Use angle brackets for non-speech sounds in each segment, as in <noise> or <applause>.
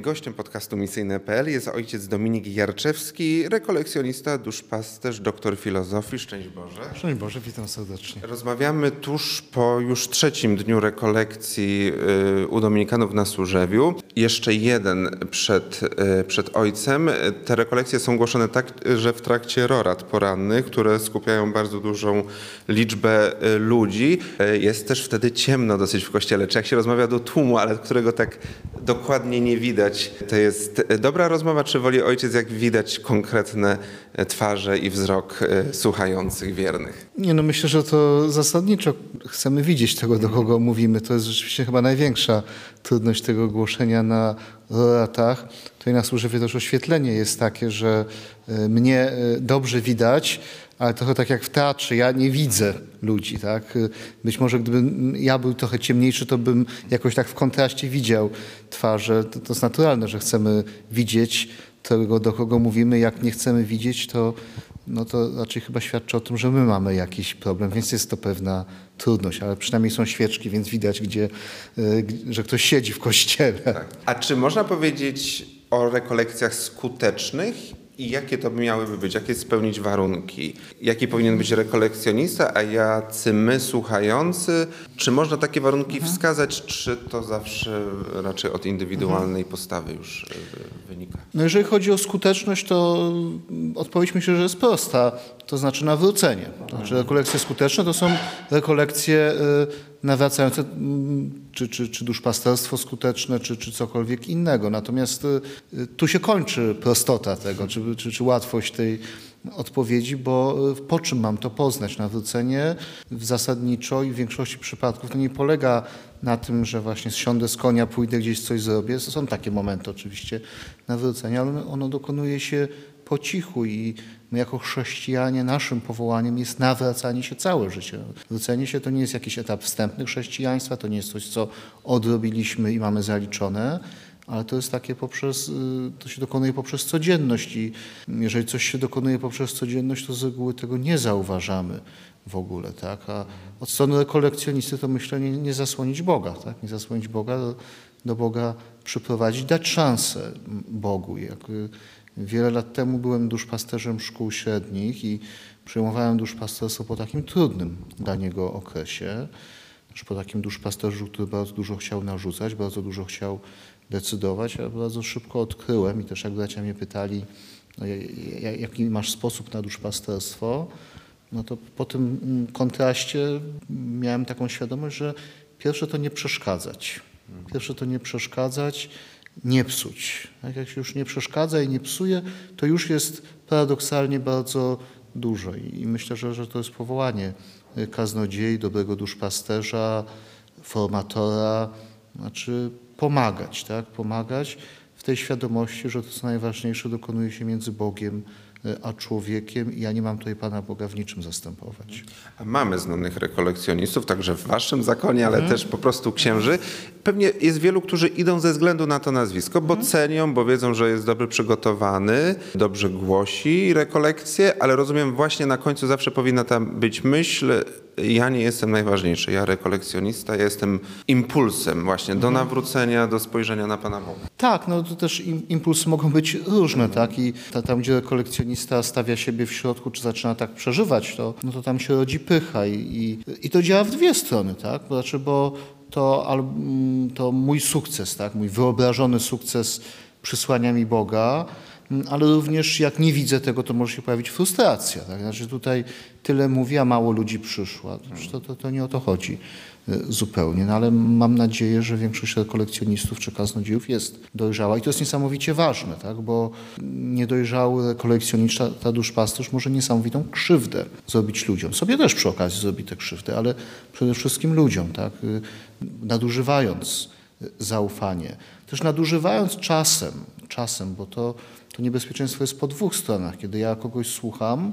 Gościem podcastu Misyjne.pl jest ojciec Dominik Jarczewski, rekolekcjonista, duszpasterz, doktor filozofii. Szczęść Boże. Szczęść Boże, witam serdecznie. Rozmawiamy tuż po już trzecim dniu rekolekcji y, u Dominikanów na Służewiu. Jeszcze jeden przed, y, przed ojcem. Te rekolekcje są głoszone tak, że w trakcie rorat porannych, które skupiają bardzo dużą liczbę y, ludzi. Jest też wtedy ciemno dosyć w kościele. Czy jak się rozmawia do tłumu, ale którego tak dokładnie nie widać, widać. To jest dobra rozmowa, czy woli ojciec, jak widać konkretne twarze i wzrok e, słuchających wiernych? Nie, no myślę, że to zasadniczo chcemy widzieć tego, do kogo mówimy. To jest rzeczywiście chyba największa trudność tego głoszenia na latach. Tutaj na służbie też oświetlenie jest takie, że e, mnie e, dobrze widać, ale trochę tak jak w teatrze, ja nie widzę ludzi, tak? Być może gdybym ja był trochę ciemniejszy, to bym jakoś tak w kontraście widział twarze. To, to jest naturalne, że chcemy widzieć tego, do kogo mówimy. Jak nie chcemy widzieć, to, no to raczej chyba świadczy o tym, że my mamy jakiś problem, więc jest to pewna trudność, ale przynajmniej są świeczki, więc widać, gdzie, y, że ktoś siedzi w kościele. Tak. A czy można powiedzieć o rekolekcjach skutecznych i jakie to miałyby być, jakie spełnić warunki, jaki powinien być rekolekcjonista, a jacy my słuchający. Czy można takie warunki mhm. wskazać, czy to zawsze raczej od indywidualnej mhm. postawy już e, wynika? No jeżeli chodzi o skuteczność, to odpowiedź myślę, że jest prosta, to znaczy nawrócenie. To znaczy rekolekcje skuteczne to są rekolekcje e, nawracające, mm, czy, czy, czy duszpasterstwo skuteczne, czy, czy cokolwiek innego. Natomiast y, tu się kończy prostota tego, czy, czy, czy łatwość tej odpowiedzi, bo y, po czym mam to poznać? Nawrócenie w zasadniczo i w większości przypadków to nie polega na tym, że właśnie siądę z konia, pójdę gdzieś coś zrobię. Są takie momenty oczywiście nawrócenia, ale ono dokonuje się po cichu i my jako chrześcijanie, naszym powołaniem jest nawracanie się całe życie. Wrócenie się to nie jest jakiś etap wstępny chrześcijaństwa, to nie jest coś, co odrobiliśmy i mamy zaliczone, ale to jest takie poprzez, y, to się dokonuje poprzez codzienność i jeżeli coś się dokonuje poprzez codzienność, to z reguły tego nie zauważamy w ogóle, tak? A od strony rekolekcjonisty to myślę nie, nie zasłonić Boga, tak? Nie zasłonić Boga, do, Boga przyprowadzić, dać szansę Bogu. Jak, y, Wiele lat temu byłem duszpasterzem szkół średnich i przyjmowałem duszpasterstwo po takim trudnym dla niego okresie. Po takim duszpasterzu, który bardzo dużo chciał narzucać, bardzo dużo chciał decydować, a bardzo szybko odkryłem i też jak bracia mnie pytali, no, jaki masz sposób na duszpasterstwo, no to po tym mm, kontraście miałem taką świadomość, że pierwsze to nie przeszkadzać. Pierwsze to nie przeszkadzać, nie psuć. Tak jak się już nie przeszkadza i nie psuje, to już jest paradoksalnie bardzo dużo. I myślę, że, że to jest powołanie kaznodziei, dobrego duszpasterza, formatora, znaczy pomagać, tak? pomagać w tej świadomości, że to co najważniejsze dokonuje się między Bogiem a człowiekiem ja nie mam tutaj Pana Boga w niczym zastępować. A mamy znanych rekolekcjonistów, także w Waszym zakonie, ale mhm. też po prostu księży. Pewnie jest wielu, którzy idą ze względu na to nazwisko, bo mhm. cenią, bo wiedzą, że jest dobrze przygotowany, dobrze głosi rekolekcje, ale rozumiem właśnie na końcu zawsze powinna tam być myśl, ja nie jestem najważniejszy, ja rekolekcjonista, ja jestem impulsem właśnie do mhm. nawrócenia, do spojrzenia na Pana Boga. Tak, no to też impulsy mogą być różne, tak? I tam, gdzie rekolekcjonista stawia siebie w środku, czy zaczyna tak przeżywać, to, no to tam się rodzi pycha i, i, i to działa w dwie strony, tak? Znaczy, bo to, mm, to mój sukces, tak? Mój wyobrażony sukces przysłania mi Boga, ale również jak nie widzę tego, to może się pojawić frustracja. Tak? Znaczy tutaj tyle mówi, a mało ludzi przyszło. To, to, to nie o to chodzi y, zupełnie, no ale mam nadzieję, że większość kolekcjonistów czy kaznodziejów jest dojrzała i to jest niesamowicie ważne, tak? bo niedojrzały kolekcjonista, ta duszpasterz może niesamowitą krzywdę zrobić ludziom. Sobie też przy okazji zrobi tę krzywdę, ale przede wszystkim ludziom, tak? Y, nadużywając y, zaufanie. Też nadużywając czasem, czasem, bo to, to niebezpieczeństwo jest po dwóch stronach. Kiedy ja kogoś słucham,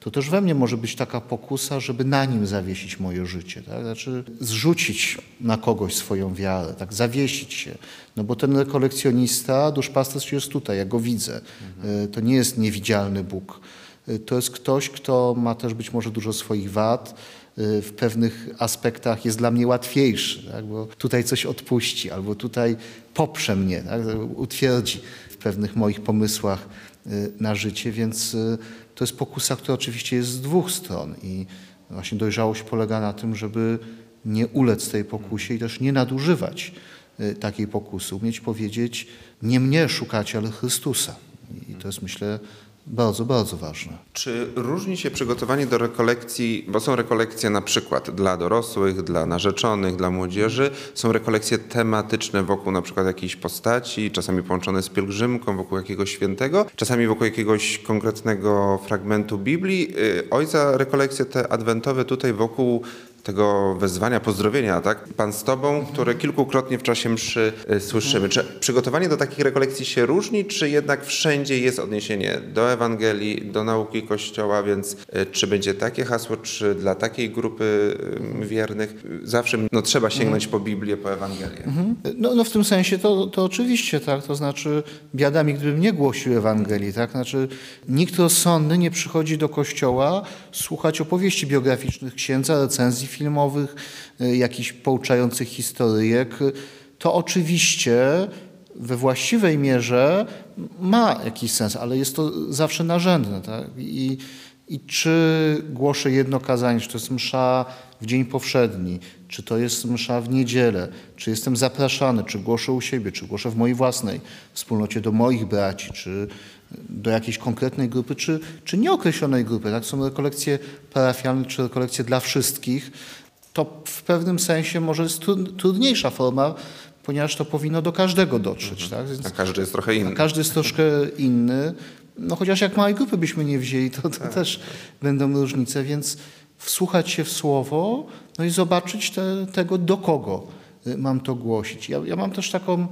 to też we mnie może być taka pokusa, żeby na nim zawiesić moje życie. Tak? Znaczy zrzucić na kogoś swoją wiarę, tak zawiesić się. No bo ten kolekcjonista, duszpasterz jest tutaj, ja go widzę. Mhm. To nie jest niewidzialny Bóg. E, to jest ktoś, kto ma też być może dużo swoich wad, y, w pewnych aspektach jest dla mnie łatwiejszy, tak? bo tutaj coś odpuści, albo tutaj poprze mnie, tak? utwierdzi w pewnych moich pomysłach y, na życie, więc y, to jest pokusa, która oczywiście jest z dwóch stron i właśnie dojrzałość polega na tym, żeby nie ulec tej pokusie i też nie nadużywać takiej pokusy, umieć powiedzieć, nie mnie szukacie, ale Chrystusa. I to jest myślę bardzo, bardzo ważne. Czy różni się przygotowanie do rekolekcji, bo są rekolekcje na przykład dla dorosłych, dla narzeczonych, dla młodzieży, są rekolekcje tematyczne wokół na przykład jakiejś postaci, czasami połączone z pielgrzymką, wokół jakiegoś świętego, czasami wokół jakiegoś konkretnego fragmentu Biblii. Y, ojca rekolekcje te adwentowe tutaj wokół tego wezwania, pozdrowienia, tak? Pan z Tobą, które kilkukrotnie w czasie mszy y, słyszymy. Czy przygotowanie do takich rekolekcji się różni, czy jednak wszędzie jest odniesienie do Ewangelii, do nauki Kościoła, więc y, czy będzie takie hasło, czy dla takiej grupy y, wiernych zawsze no, trzeba sięgnąć po Biblię, po Ewangelię? Mhm. No, no w tym sensie to, to oczywiście, tak? To znaczy biada mi, gdybym nie głosił Ewangelii, tak? Znaczy nikt rozsądny nie przychodzi do Kościoła słuchać opowieści biograficznych księdza, recenzji filmowych, y, jakichś pouczających historyjek, to oczywiście we właściwej mierze ma jakiś sens, ale jest to zawsze narzędne. Tak? I, I czy głoszę jedno kazanie, czy to jest msza w dzień powszedni, czy to jest msza w niedzielę, czy jestem zapraszany, czy głoszę u siebie, czy głoszę w mojej własnej wspólnocie do moich braci, czy do jakiejś konkretnej grupy, czy, czy nieokreślonej grupy. Tak? Są rekolekcje parafialne, czy rekolekcje dla wszystkich. To w pewnym sensie może jest trudniejsza forma, ponieważ to powinno do każdego dotrzeć. Mhm. Tak? Więc, a każdy jest trochę inny. Każdy jest troszkę inny. No chociaż jak małej grupy byśmy nie wzięli, to, to tak. też będą różnice, więc wsłuchać się w słowo no i zobaczyć te, tego do kogo Y, mam to głosić. Ja, ja mam też taką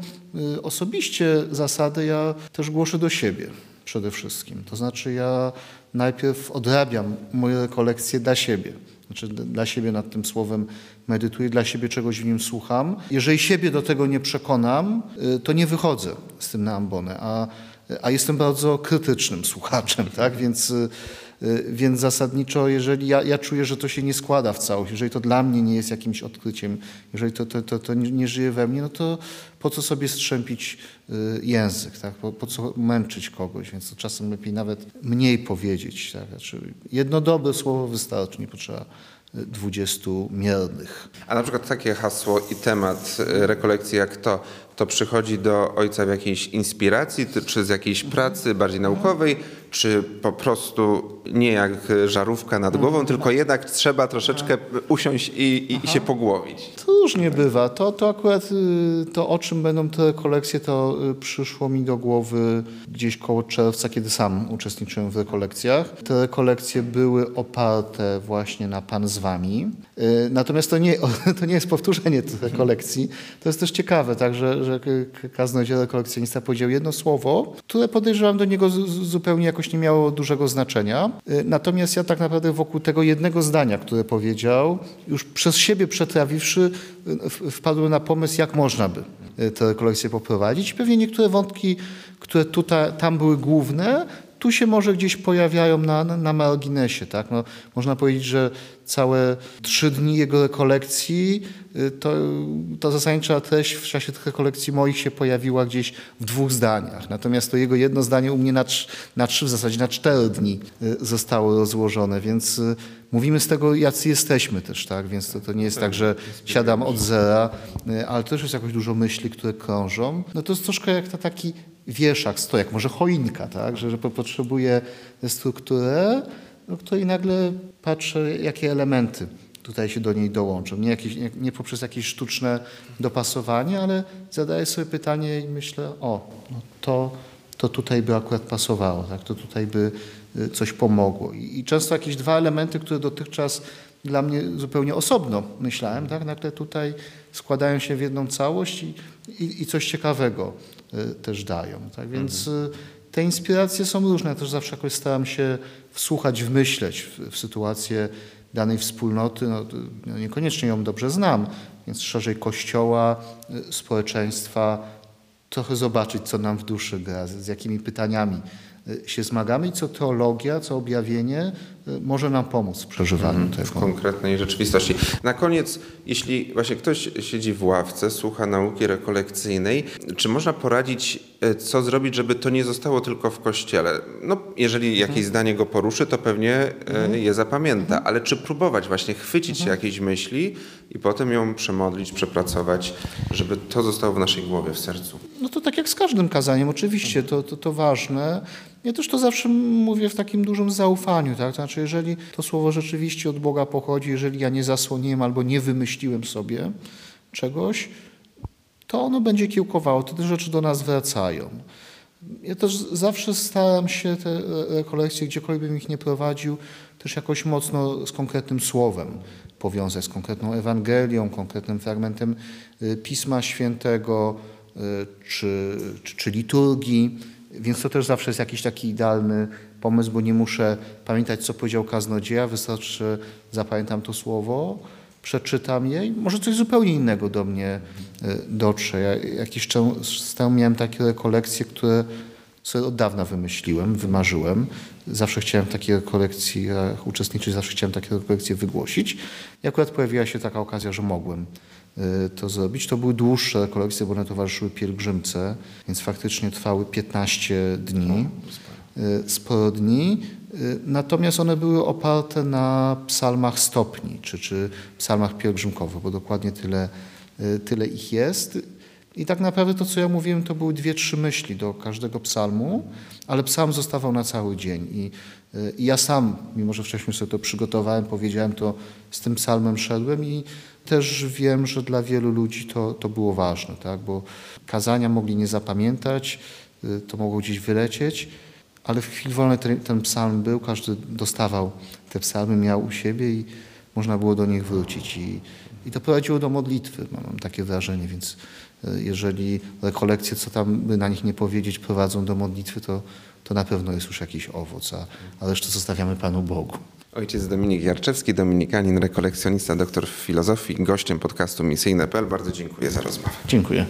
y, osobiście zasadę, ja też głoszę do siebie przede wszystkim. To znaczy ja najpierw odrabiam moje rekolekcje dla siebie. Znaczy dla siebie nad tym słowem medytuję, dla siebie czegoś w nim słucham. Jeżeli siebie do tego nie przekonam, y, to nie wychodzę z tym na ambonę, a, a jestem bardzo krytycznym słuchaczem, <laughs> tak? Więc Y, więc zasadniczo, jeżeli ja, ja czuję, że to się nie składa w całość, jeżeli to dla mnie nie jest jakimś odkryciem, jeżeli to, to, to, to nie żyje we mnie, no to po co sobie strzępić y, język, tak? po, po co męczyć kogoś, więc to czasem lepiej nawet mniej powiedzieć. Tak? Znaczy, jedno dobre słowo wystarczy, nie potrzeba 20 y, miernych. A na przykład takie hasło i temat rekolekcji jak to, to przychodzi do ojca w jakiejś inspiracji, czy z jakiejś pracy bardziej naukowej, czy po prostu nie jak żarówka nad głową, tylko jednak trzeba troszeczkę usiąść i, i, i się pogłowić. To różnie bywa. To, to akurat y, to, o czym będą te kolekcje, to y, przyszło mi do głowy gdzieś koło czerwca, kiedy sam uczestniczyłem w rekolekcjach. Te rekolekcje były oparte właśnie na Pan z Wami. Y, natomiast to nie, <laughs> to nie jest powtórzenie tych rekolekcji. To jest też ciekawe, tak, że, że kaznodziele kolekcjonista powiedział jedno słowo, które podejrzewam do niego zupełnie jakoś nie miało dużego znaczenia. Natomiast ja tak naprawdę wokół tego jednego zdania, które powiedział, już przez siebie przetrawiwszy, y, wpadłem na pomysł, jak można by y, tę rekolekcję poprowadzić. Pewnie niektóre wątki, które tutaj, tam były główne, tu się może gdzieś pojawiają na, na marginesie. Tak? No, można powiedzieć, że całe trzy dni jego rekolekcji, y, to, to zasadnicza treść w czasie tych rekolekcji moich się pojawiła gdzieś w dwóch zdaniach. Natomiast to jego jedno zdanie u mnie na, na trzy, w zasadzie na cztery dni y, zostało rozłożone, więc y, mówimy z tego, jacy jesteśmy też, tak? Więc to, to nie jest tak, że siadam od zera, ale też jest jakoś dużo myśli, które krążą. No to jest troszkę jak to taki wieszak, stojak, może choinka, tak? że, że potrzebuje strukturę, do której nagle patrzę, jakie elementy tutaj się do niej dołączą. Nie, jakieś, nie, nie poprzez jakieś sztuczne dopasowanie, ale zadaję sobie pytanie i myślę, o, no to, to tutaj by akurat pasowało, tak? to tutaj by y, coś pomogło. I, I, często jakieś dwa elementy, które dotychczas dla mnie zupełnie osobno myślałem, tak? nagle tutaj składają się w jedną całość i, i, i coś ciekawego y, też dają. Tak? Więc mhm. te inspiracje są różne. Ja też zawsze jakoś staram się wsłuchać, wmyśleć w, w sytuację danej wspólnoty. No, niekoniecznie ją dobrze znam, więc szerzej kościoła, społeczeństwa, trochę zobaczyć, co nam w duszy gra, z, jakimi pytaniami się zmagamy i co teologia, co objawienie może nam pomóc w przeżywaniu w tego. konkretnej rzeczywistości. Na koniec, jeśli właśnie ktoś siedzi w ławce, słucha nauki rekolekcyjnej, czy można poradzić, e, co zrobić, żeby to nie zostało tylko w kościele? No, jeżeli jakieś zdanie go poruszy, to pewnie e, je zapamięta, ale czy próbować właśnie chwycić się jakiejś myśli i potem ją przemodlić, przepracować, żeby to zostało w naszej głowie, w sercu? No to tak jak z każdym kazaniem, oczywiście, to, to, to ważne. Ja też to zawsze mówię w takim dużym zaufaniu, tak? Znaczy, jeżeli to słowo rzeczywiście od Boga pochodzi, jeżeli ja nie zasłoniłem albo nie wymyśliłem sobie czegoś, to ono będzie kiełkowało, te rzeczy do nas wracają. Ja też zawsze staram się te rekolekcje, gdziekolwiek bym ich nie prowadził, też jakoś mocno z konkretnym słowem powiązać, z konkretną Ewangelią, konkretnym fragmentem y, Pisma Świętego y, czy, czy, czy liturgii. Więc to też zawsze jest jakiś taki idealny pomysł, bo nie muszę pamiętać, co powiedział kaznodzieja, wystarczy, zapamiętam to słowo, przeczytam je i może coś zupełnie innego do mnie y, dotrze. Ja jakiś czas temu miałem takie rekolekcje, które sobie od dawna wymyśliłem, wymarzyłem. Zawsze chciałem w takiej rekolekcji uczestniczyć, zawsze chciałem takie rekolekcje wygłosić. I akurat pojawiła się taka okazja, że mogłem to zrobić. To były dłuższe rekolekcje, bo one towarzyszyły pielgrzymce, więc faktycznie trwały 15 dni, y, sporo dni. Y, Natomiast one były oparte na psalmach stopni, czy, czy psalmach pielgrzymkowych, bo dokładnie tyle, tyle ich jest. I tak naprawdę to, co ja mówiłem, to były dwie, trzy myśli do każdego psalmu, ale psalm zostawał na cały dzień. I, i ja sam, mimo że wcześniej sobie to przygotowałem, powiedziałem to, z tym psalmem szedłem i też wiem, że dla wielu ludzi to, to było ważne, tak? bo kazania mogli nie zapamiętać, to mogło gdzieś wylecieć, ale w chwili wolnej ten, ten psalm był, każdy dostawał te psalmy, miał u siebie i można było do nich wrócić. I, i to prowadziło do modlitwy, mam takie wrażenie, więc jeżeli rekolekcje, co tam by na nich nie powiedzieć, prowadzą do modlitwy, to, to na pewno jest już jakiś owoc, a, a resztę zostawiamy Panu Bogu. Ojciec Dominik Jarczewski, dominikanin, rekolekcjonista, doktor filozofii, gościem podcastu Misyjne.pl. Bardzo dziękuję za rozmowę. Dziękuję.